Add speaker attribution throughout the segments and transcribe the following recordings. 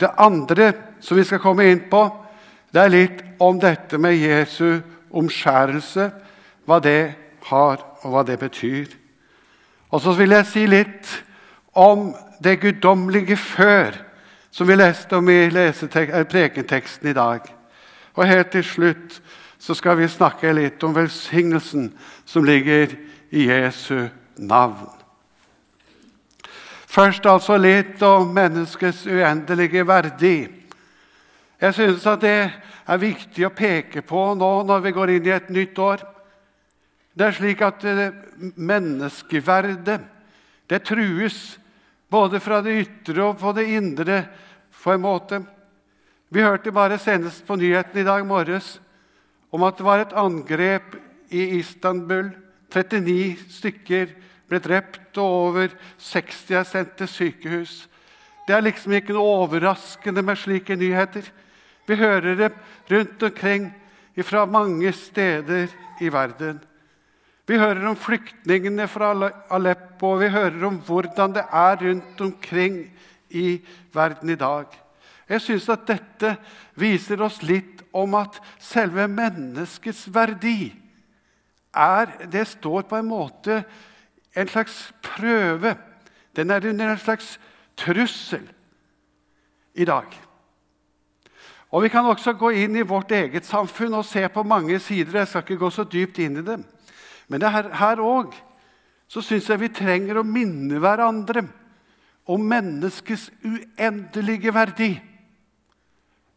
Speaker 1: Det andre som vi skal komme inn på, det er litt om dette med Jesu omskjærelse, hva det har, og hva det betyr. Og så vil jeg si litt om det guddommelige før, som vi leste om i prekenteksten i dag. Og helt til slutt så skal vi snakke litt om velsignelsen som ligger i Jesu navn. Først altså litt om menneskets uendelige verdi. Jeg synes at det er viktig å peke på nå når vi går inn i et nytt år. Det er slik at eh, menneskeverdet det trues både fra det ytre og på det indre på en måte. Vi hørte bare senest på nyhetene i dag morges om at det var et angrep i Istanbul. 39 stykker ble drept, og over 60 er sendt til sykehus. Det er liksom ikke noe overraskende med slike nyheter. Vi hører det rundt omkring fra mange steder i verden. Vi hører om flyktningene fra Aleppo, og vi hører om hvordan det er rundt omkring i verden i dag. Jeg syns at dette viser oss litt om at selve menneskets verdi er Det står på en måte en slags prøve. Den er under en slags trussel i dag. Og Vi kan også gå inn i vårt eget samfunn og se på mange sider. Jeg skal ikke gå så dypt inn i dem. Men her òg syns jeg vi trenger å minne hverandre om menneskets uendelige verdi.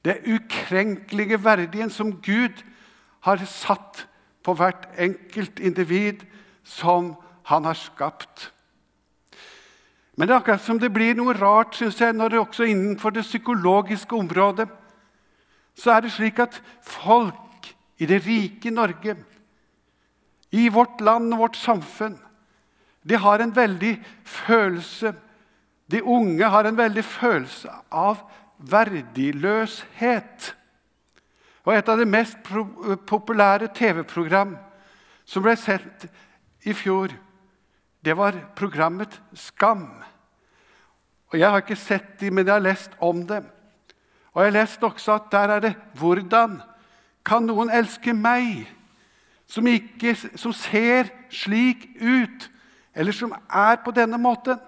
Speaker 1: Det ukrenkelige verdien som Gud har satt på hvert enkelt individ som han har skapt. Men det er akkurat som det blir noe rart synes jeg, når det også innenfor det psykologiske området så er det slik at folk i det rike Norge, i vårt land og vårt samfunn, de har en veldig følelse De unge har en veldig følelse av verdiløshet. Og et av de mest populære TV-program som ble sett i fjor, det var programmet Skam. Og Jeg har ikke sett dem, men jeg har lest om dem. Og jeg har lest også at der er det 'Hvordan kan noen elske meg?' Som, ikke, som ser slik ut, eller som er på denne måten.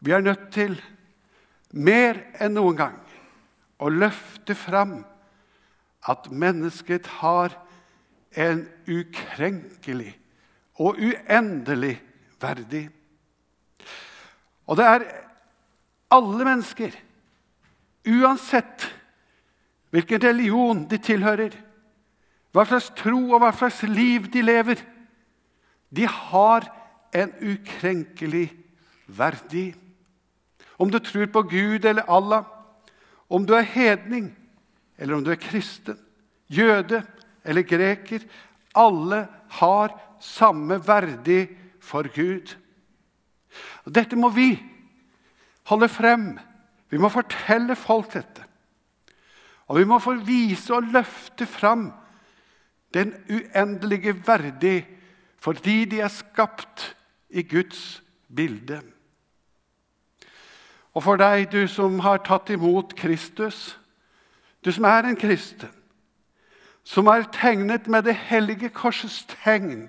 Speaker 1: Vi er nødt til, mer enn noen gang, å løfte fram at mennesket har en ukrenkelig og uendelig verdig. Og det er alle mennesker, uansett hvilken religion de tilhører, hva slags tro og hva slags liv de lever, de har en ukrenkelig verdi. Om du tror på Gud eller Allah, om du er hedning eller om du er kristen, jøde eller greker, alle har samme verdig for Gud. Og dette må vi holde frem. Vi må fortelle folk dette. Og vi må få vise og løfte fram den uendelige verdig fordi de er skapt i Guds bilde. Og for deg, du som har tatt imot Kristus, du som er en kristen, som er tegnet med det hellige korsets tegn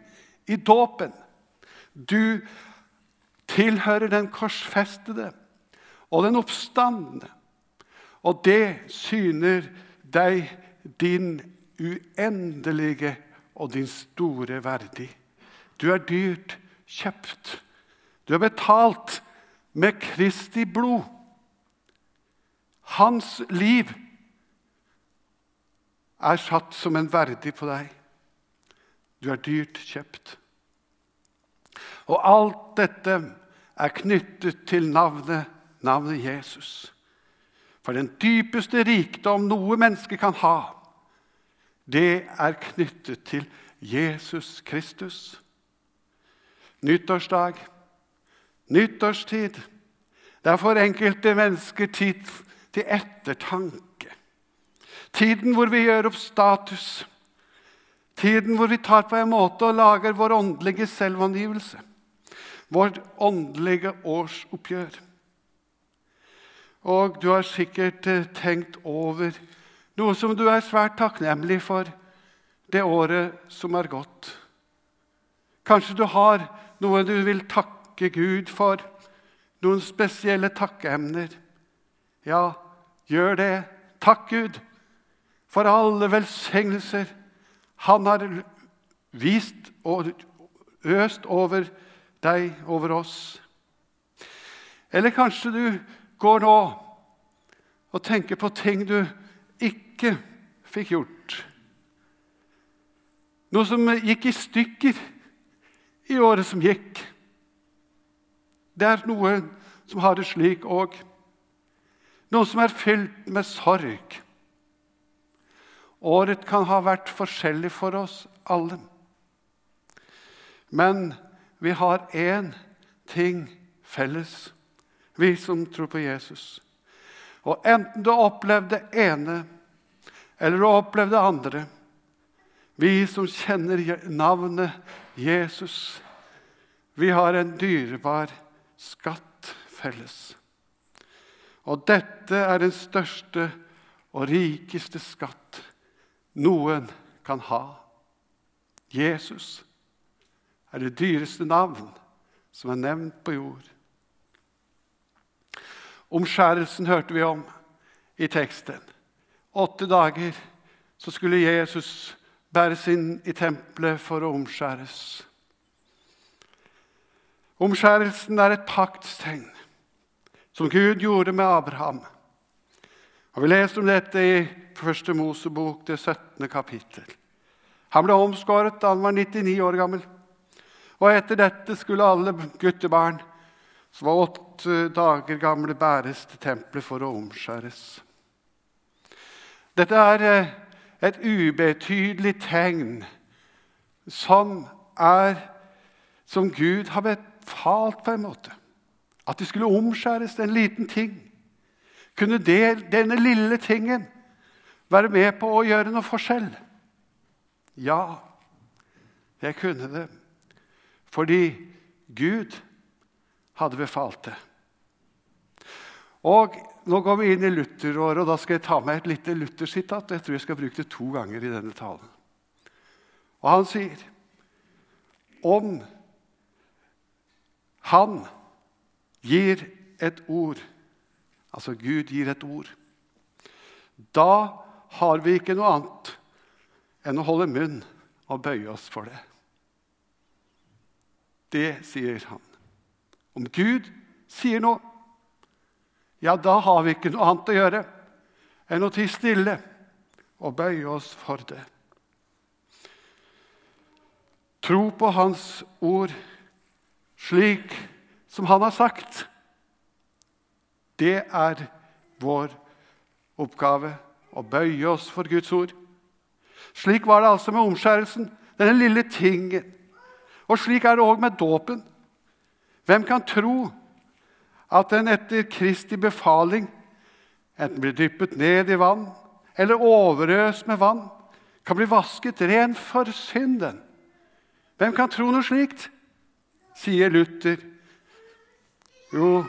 Speaker 1: i dåpen. Du tilhører den korsfestede og den oppstandende. Og det syner deg din uendelige og din store verdi. Du er dyrt kjøpt. Du er betalt med Kristi blod. Hans liv er satt som en verdi på deg. Du er dyrt kjøpt. Og alt dette er knyttet til navnet, navnet Jesus. For den dypeste rikdom noe menneske kan ha, det er knyttet til Jesus Kristus. Nyttårsdag, nyttårstid, det er for enkelte mennesker tid til ettertanke. Tiden hvor vi gjør opp status. Tiden hvor vi tar på en måte og lager vår åndelige selvangivelse. Vårt åndelige årsoppgjør. Og du har sikkert eh, tenkt over noe som du er svært takknemlig for det året som er gått. Kanskje du har noe du vil takke Gud for, noen spesielle takkeemner. Ja, gjør det. Takk Gud for alle velsignelser Han har vist og øst over deg, over oss. Eller kanskje du går nå og tenker på ting du ikke fikk gjort. Noe som gikk i stykker i året som gikk. Det er noen som har det slik òg. Noe som er fylt med sorg. Året kan ha vært forskjellig for oss alle. Men vi har én ting felles vi som tror på Jesus. Og enten du opplevde det ene eller du opplevde det andre Vi som kjenner navnet Jesus, vi har en dyrebar skatt felles. Og dette er den største og rikeste skatt noen kan ha. Jesus er det dyreste navn som er nevnt på jord. Omskjærelsen hørte vi om i teksten. Åtte dager så skulle Jesus bæres inn i tempelet for å omskjæres. Omskjærelsen er et paktstegn som Gud gjorde med Abraham. Og Vi leser om dette i Første Mosebok, det 17. kapittel. Han ble omskåret da han var 99 år gammel. Og etter dette skulle alle guttebarn som var åtte dager gamle, bæres til tempelet for å omskjæres. Dette er eh, et ubetydelig tegn som er som Gud har befalt, på en måte. At det skulle omskjæres, en liten ting. Kunne det, denne lille tingen være med på å gjøre noe forskjell? Ja, jeg kunne det. Fordi Gud hadde befalt det. Og Nå går vi inn i Luther-året, og da skal jeg ta med et lite Luther-sitat. Jeg tror jeg skal bruke det to ganger i denne talen. Og han sier om han gir et ord, altså Gud gir et ord, da har vi ikke noe annet enn å holde munn og bøye oss for det. Det sier han. Om Gud sier noe, ja, da har vi ikke noe annet å gjøre enn å tie stille og bøye oss for det. Tro på Hans ord slik som Han har sagt. Det er vår oppgave å bøye oss for Guds ord. Slik var det altså med omskjærelsen, denne lille tingen. Og slik er det òg med dåpen. Hvem kan tro at en etter Kristi befaling enten blir dyppet ned i vann eller overøst med vann, kan bli vasket ren for synden? Hvem kan tro noe slikt? sier Luther. Jo,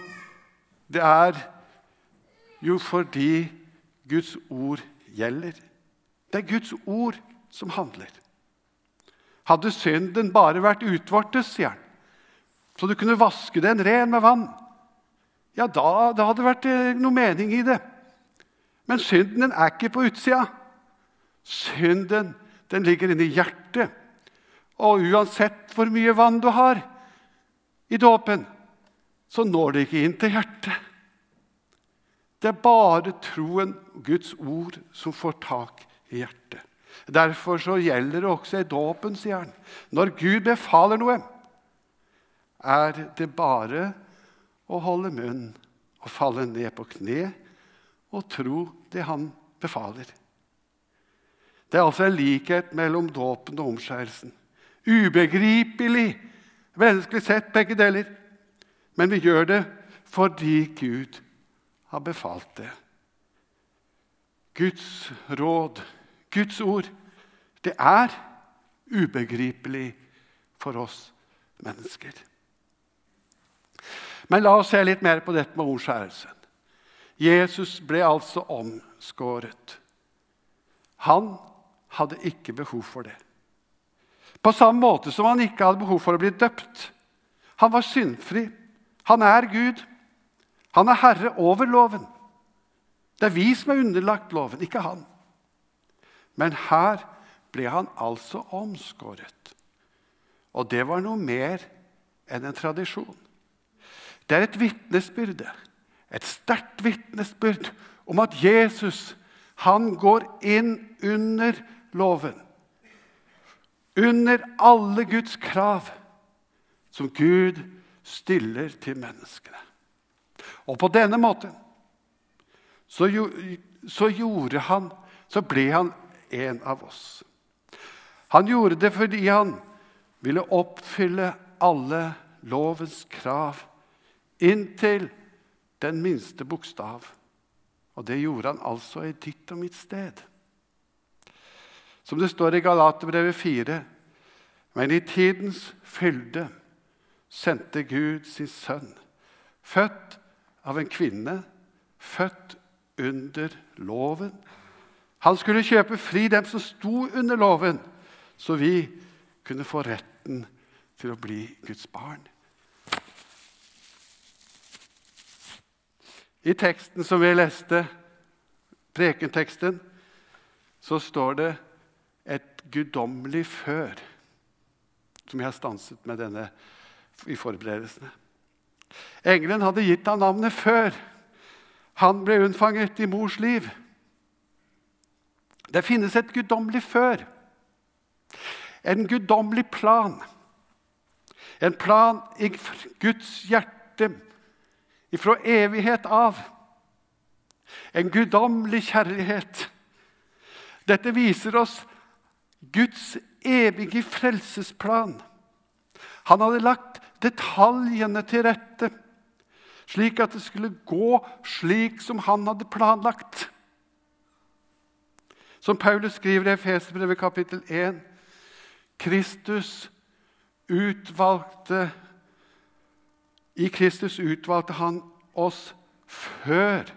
Speaker 1: det er jo fordi Guds ord gjelder. Det er Guds ord som handler. Hadde synden bare vært utvortes, sier han, så du kunne vaske den ren med vann, ja, da, da hadde det vært eh, noe mening i det. Men synden den er ikke på utsida. Synden den ligger inni hjertet. Og uansett hvor mye vann du har i dåpen, så når det ikke inn til hjertet. Det er bare troen, Guds ord, som får tak i hjertet. Derfor så gjelder det også i dåpen, sier han. Når Gud befaler noe, er det bare å holde munn og falle ned på kne og tro det han befaler. Det er altså en likhet mellom dåpen og omskjærelsen. Ubegripelig, menneskelig sett, begge deler. Men vi gjør det fordi Gud har befalt det. Guds råd, Guds ord, det er ubegripelig for oss mennesker. Men la oss se litt mer på dette med omskjærelsen. Jesus ble altså omskåret. Han hadde ikke behov for det. På samme måte som han ikke hadde behov for å bli døpt. Han var syndfri. Han er Gud. Han er herre over loven. Det er vi som er underlagt loven, ikke han. Men her ble han altså omskåret. Og det var noe mer enn en tradisjon. Det er et vitnesbyrde, et sterkt vitnesbyrd om at Jesus han går inn under loven. Under alle Guds krav som Gud stiller til menneskene. Og på denne måten så, så gjorde han Så ble han en av oss. Han gjorde det fordi han ville oppfylle alle lovens krav inntil den minste bokstav. Og det gjorde han altså i ditt og mitt sted. Som det står i Galaterbrevet 4.: Men i tidens fylde sendte Gud sin sønn, født av en kvinne, født under loven. Han skulle kjøpe fri dem som sto under loven, så vi kunne få retten til å bli Guds barn. I teksten som vi leste, prekenteksten, så står det et guddommelig før, som jeg har stanset med denne i forberedelsene. Engelen hadde gitt ham navnet før. Han ble unnfanget i mors liv. Det finnes et guddommelig før. En guddommelig plan. En plan i Guds hjerte ifra evighet av. En guddommelig kjærlighet. Dette viser oss Guds evige frelsesplan. Han hadde lagt detaljene til rette, slik at det skulle gå slik som han hadde planlagt. Som Paulus skriver i Efeserbrevet kapittel 1.: Kristus utvalgte i Kristus utvalgte han oss før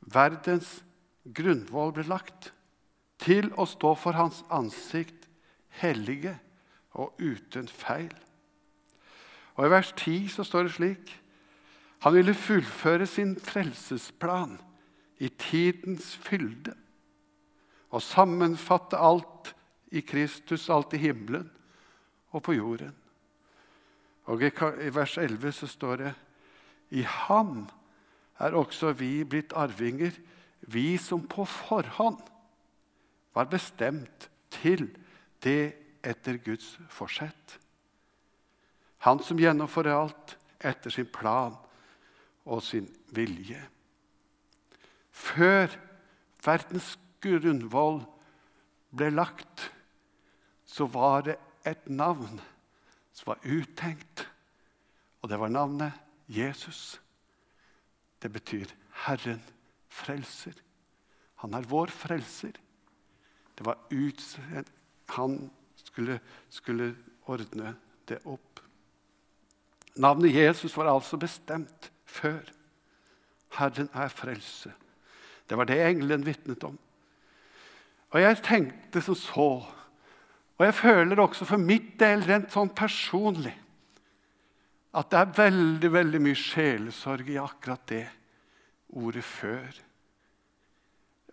Speaker 1: verdens grunnvoll ble lagt, til å stå for hans ansikt hellige og uten feil. Og I vers 10 så står det slik Han ville fullføre sin frelsesplan i tidens fylde og sammenfatte alt i Kristus, alt i himmelen og på jorden. Og I vers 11 så står det i ham er også vi blitt arvinger, vi som på forhånd var bestemt til det etter Guds forsett. Han som gjennomfører alt etter sin plan og sin vilje. Før verdens grunnvoll ble lagt, så var det et navn som var uttenkt. Og det var navnet Jesus. Det betyr Herren frelser. Han er vår frelser. Det var utsendt Han skulle, skulle ordne det opp. Navnet Jesus var altså bestemt før. Herren er frelse. Det var det engelen vitnet om. Og jeg tenkte som så og jeg føler også for mitt del rent sånn personlig at det er veldig veldig mye sjelesorg i akkurat det ordet 'før'.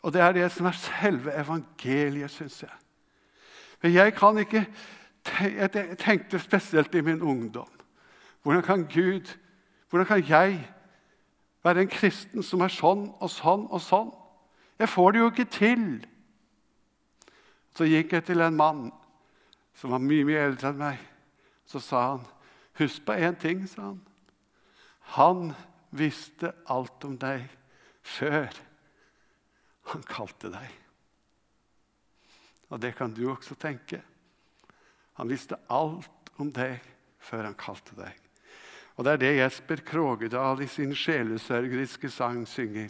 Speaker 1: Og det er det som er selve evangeliet, syns jeg. Men jeg kan ikke Jeg tenkte spesielt i min ungdom. Hvordan kan Gud, hvordan kan jeg være en kristen som er sånn og sånn og sånn? Jeg får det jo ikke til. Så gikk jeg til en mann som var mye mye eldre enn meg, så sa han, 'Husk på én ting', sa han. Han visste alt om deg før han kalte deg. Og det kan du også tenke. Han visste alt om deg før han kalte deg. Og det er det Jesper Krogedal i sin sjelesørgeriske sang synger.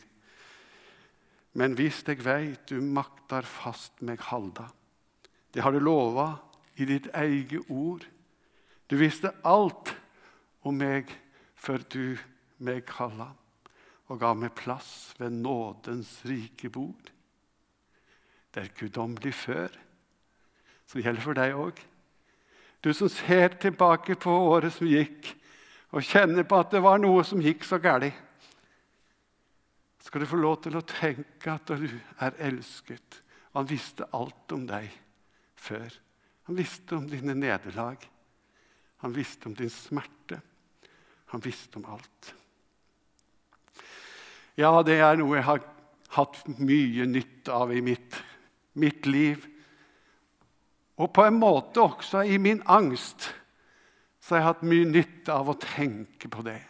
Speaker 1: Men hvis jeg veit du maktar fast meg halda, det har du lova i ditt eget ord. Du visste alt om meg før du meg kalla. og ga meg plass ved nådens rike bord. Det er guddommelig før, som gjelder for deg òg. Du som ser tilbake på året som gikk, og kjenner på at det var noe som gikk så galt, skal du få lov til å tenke at du er elsket. Han visste alt om deg før. Han visste om dine nederlag. Han visste om din smerte. Han visste om alt. Ja, det er noe jeg har hatt mye nytte av i mitt, mitt liv. Og på en måte også i min angst så har jeg hatt mye nytte av å tenke på det.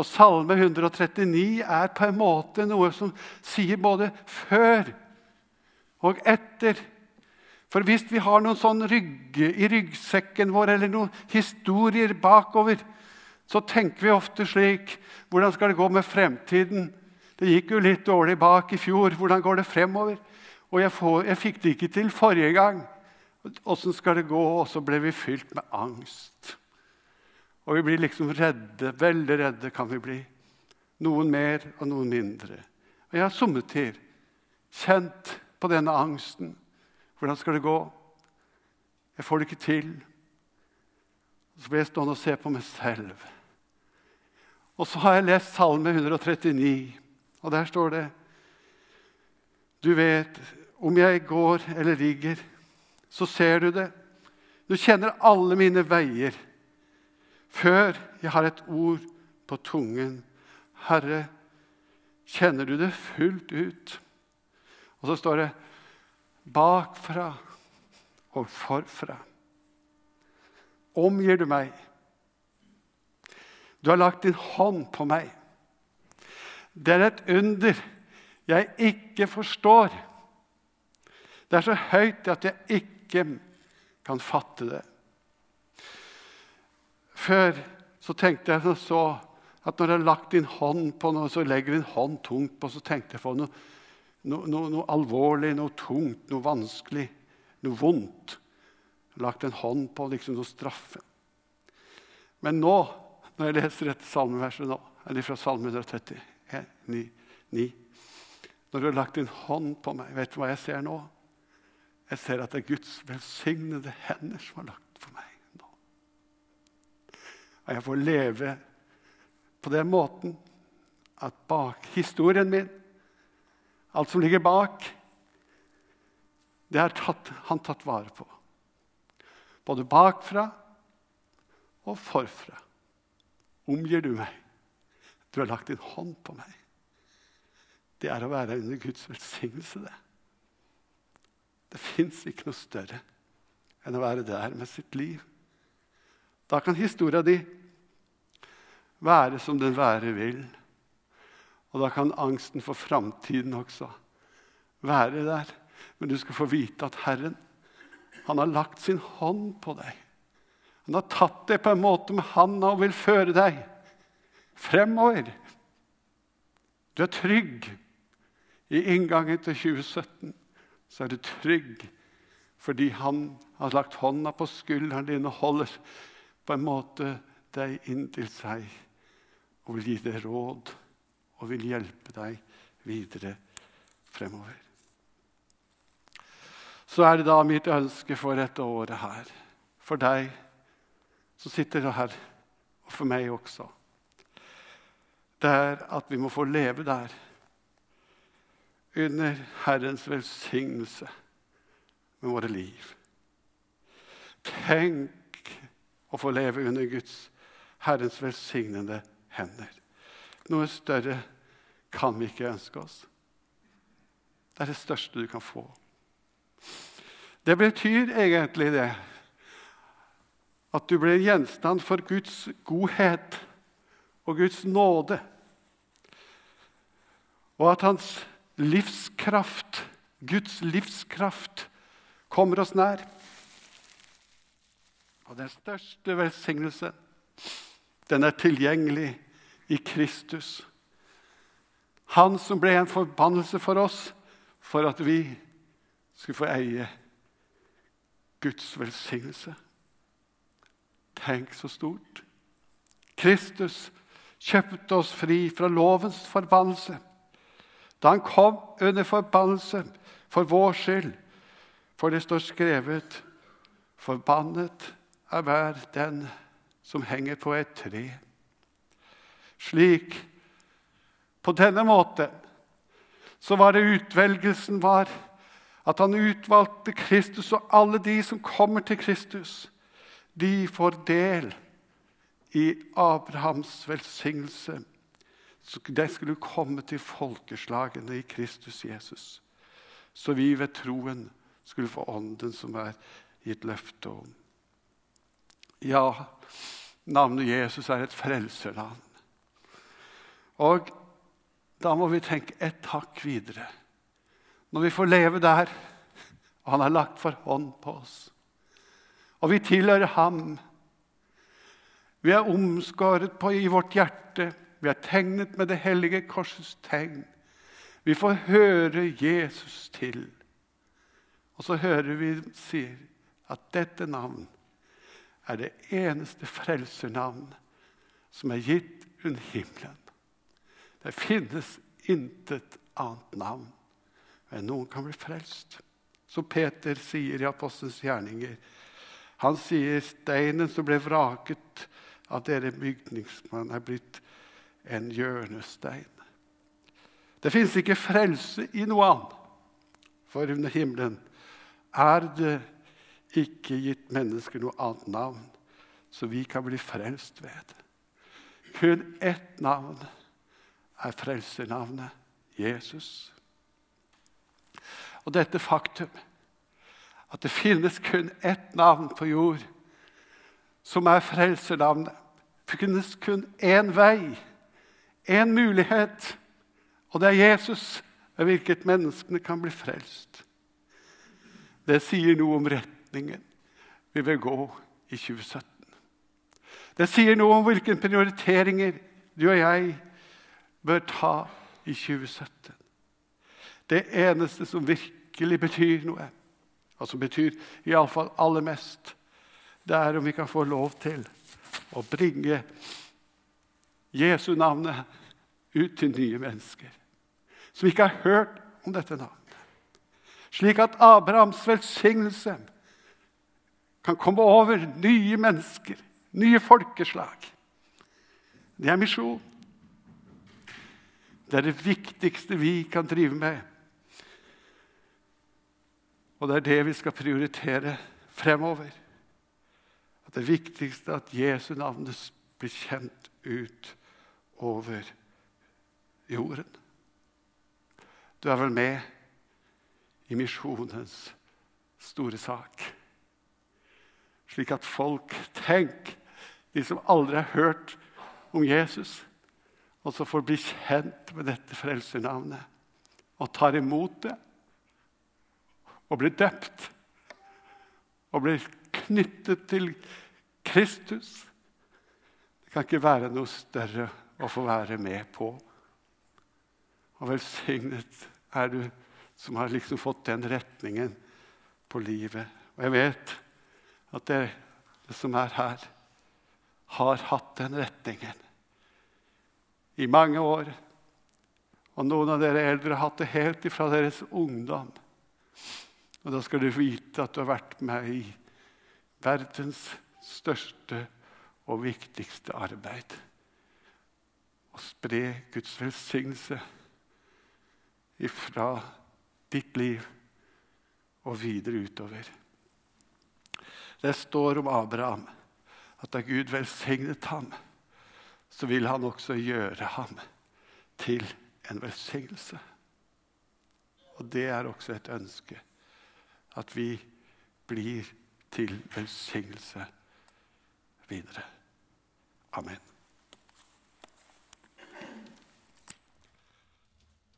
Speaker 1: Og Salme 139 er på en måte noe som sier både før og etter. For hvis vi har noen sånn rygge i ryggsekken vår eller noen historier bakover, så tenker vi ofte slik Hvordan skal det gå med fremtiden? Det gikk jo litt dårlig bak i fjor. Hvordan går det fremover? Og jeg, får, jeg fikk det ikke til forrige gang. Åssen skal det gå? Og så ble vi fylt med angst. Og vi blir liksom redde. Veldig redde kan vi bli. Noen mer og noen mindre. Og jeg har sommetider kjent på denne angsten. Hvordan skal det gå? Jeg får det ikke til. Så blir jeg stående og se på meg selv. Og så har jeg lest Salme 139, og der står det Du vet, om jeg går eller ligger, så ser du det. Du kjenner alle mine veier før jeg har et ord på tungen. Herre, kjenner du det fullt ut? Og så står det bakfra og forfra. Omgir du meg? Du har lagt din hånd på meg. Det er et under jeg ikke forstår. Det er så høyt at jeg ikke kan fatte det. Før så tenkte jeg så at når jeg har lagt din hånd på noe, så legger din hånd tungt på, så tenkte jeg på noe, noe, noe, noe alvorlig, noe tungt, noe vanskelig, noe vondt. Lagt en hånd på liksom noe straffe. Men nå når jeg leser dette salmeverset nå, eller fra Salme 130, 9, 9. Når du har lagt din hånd på meg, vet du hva jeg ser nå? Jeg ser at det er Guds velsignede hender som har lagt. Og jeg får leve på den måten at bak historien min, alt som ligger bak, det har han tatt vare på. Både bakfra og forfra omgir du meg. Du har lagt din hånd på meg. Det er å være under Guds velsignelse, det. Det fins ikke noe større enn å være der med sitt liv. Da kan historia di være som den være vil. Og da kan angsten for framtiden også være der. Men du skal få vite at Herren han har lagt sin hånd på deg. Han har tatt deg på en måte med handa og vil føre deg fremover. Du er trygg. I inngangen til 2017 så er du trygg fordi han har lagt hånda på skulderen din og holder på en måte deg inntil seg og vil gi deg råd og vil hjelpe deg videre fremover. Så er det da mitt ønske for dette året her, for deg som sitter her, og for meg også, det er at vi må få leve der under Herrens velsignelse med våre liv. Tenk å få leve under Guds, Herrens velsignede hender. Noe større kan vi ikke ønske oss. Det er det største du kan få. Det betyr egentlig det at du blir gjenstand for Guds godhet og Guds nåde. Og at hans livskraft, Guds livskraft, kommer oss nær. Og den største velsignelse, den er tilgjengelig i Kristus. Han som ble en forbannelse for oss for at vi skulle få eie Guds velsignelse. Tenk så stort. Kristus kjøpte oss fri fra lovens forbannelse. Da han kom under forbannelse for vår skyld, for det står skrevet:" Forbannet er hver den som henger på et tre. Slik, på denne måten, så var det utvelgelsen var at han utvalgte Kristus, og alle de som kommer til Kristus, de får del i Abrahams velsignelse. Den skulle komme til folkeslagene i Kristus Jesus, så vi ved troen skulle få Ånden som er gitt løfte om. Ja, navnet Jesus er et frelsernavn. Og da må vi tenke et hakk videre. Når vi får leve der, og han har lagt for hånd på oss, og vi tilhører ham Vi er omskåret på i vårt hjerte. Vi er tegnet med det hellige korsets tegn. Vi får høre Jesus til. Og så hører vi sier at dette navn er det eneste frelsernavn som er gitt under himmelen. Det finnes intet annet navn men noen kan bli frelst. Som Peter sier i Apostelens gjerninger. Han sier steinen som ble vraket av dere bygningsmann, er blitt en hjørnestein. Det fins ikke frelse i noe annet, for under himmelen er det ikke gitt mennesker noe annet navn, så vi kan bli frelst ved. Kun ett navn er frelsernavnet Jesus. Og dette faktum, at det finnes kun ett navn på jord som er frelsernavnet Det finnes kun én vei, én mulighet, og det er Jesus ved hvilket menneskene kan bli frelst. Det sier noe om retningen vi vil gå i 2017. Det sier noe om hvilke prioriteringer du og jeg bør ta i 2017. Det eneste som virkelig betyr noe, og som betyr iallfall aller mest, det er om vi kan få lov til å bringe Jesu navnet ut til nye mennesker som ikke har hørt om dette navnet. Slik at Abrahams velsignelse kan komme over nye mennesker, nye folkeslag. Det er misjon. Det er det viktigste vi kan drive med. Og det er det vi skal prioritere fremover. At det viktigste er at Jesu navn blir kjent ut over jorden. Du er vel med i misjonens store sak. Slik at folk Tenk, de som aldri har hørt om Jesus, og så får bli kjent med dette frelsernavnet og tar imot det og blir døpt og blir knyttet til Kristus. Det kan ikke være noe større å få være med på. Og velsignet er du som har liksom fått den retningen på livet. Og jeg vet at det, det som er her, har hatt den retningen i mange år. Og noen av dere eldre har hatt det helt ifra deres ungdom. Og da skal du vite at du har vært med i verdens største og viktigste arbeid. Å spre Guds velsignelse ifra ditt liv og videre utover. Det står om Abraham at da Gud velsignet ham, så vil han også gjøre ham til en velsignelse. Og det er også et ønske at vi blir til velsignelse videre. Amen.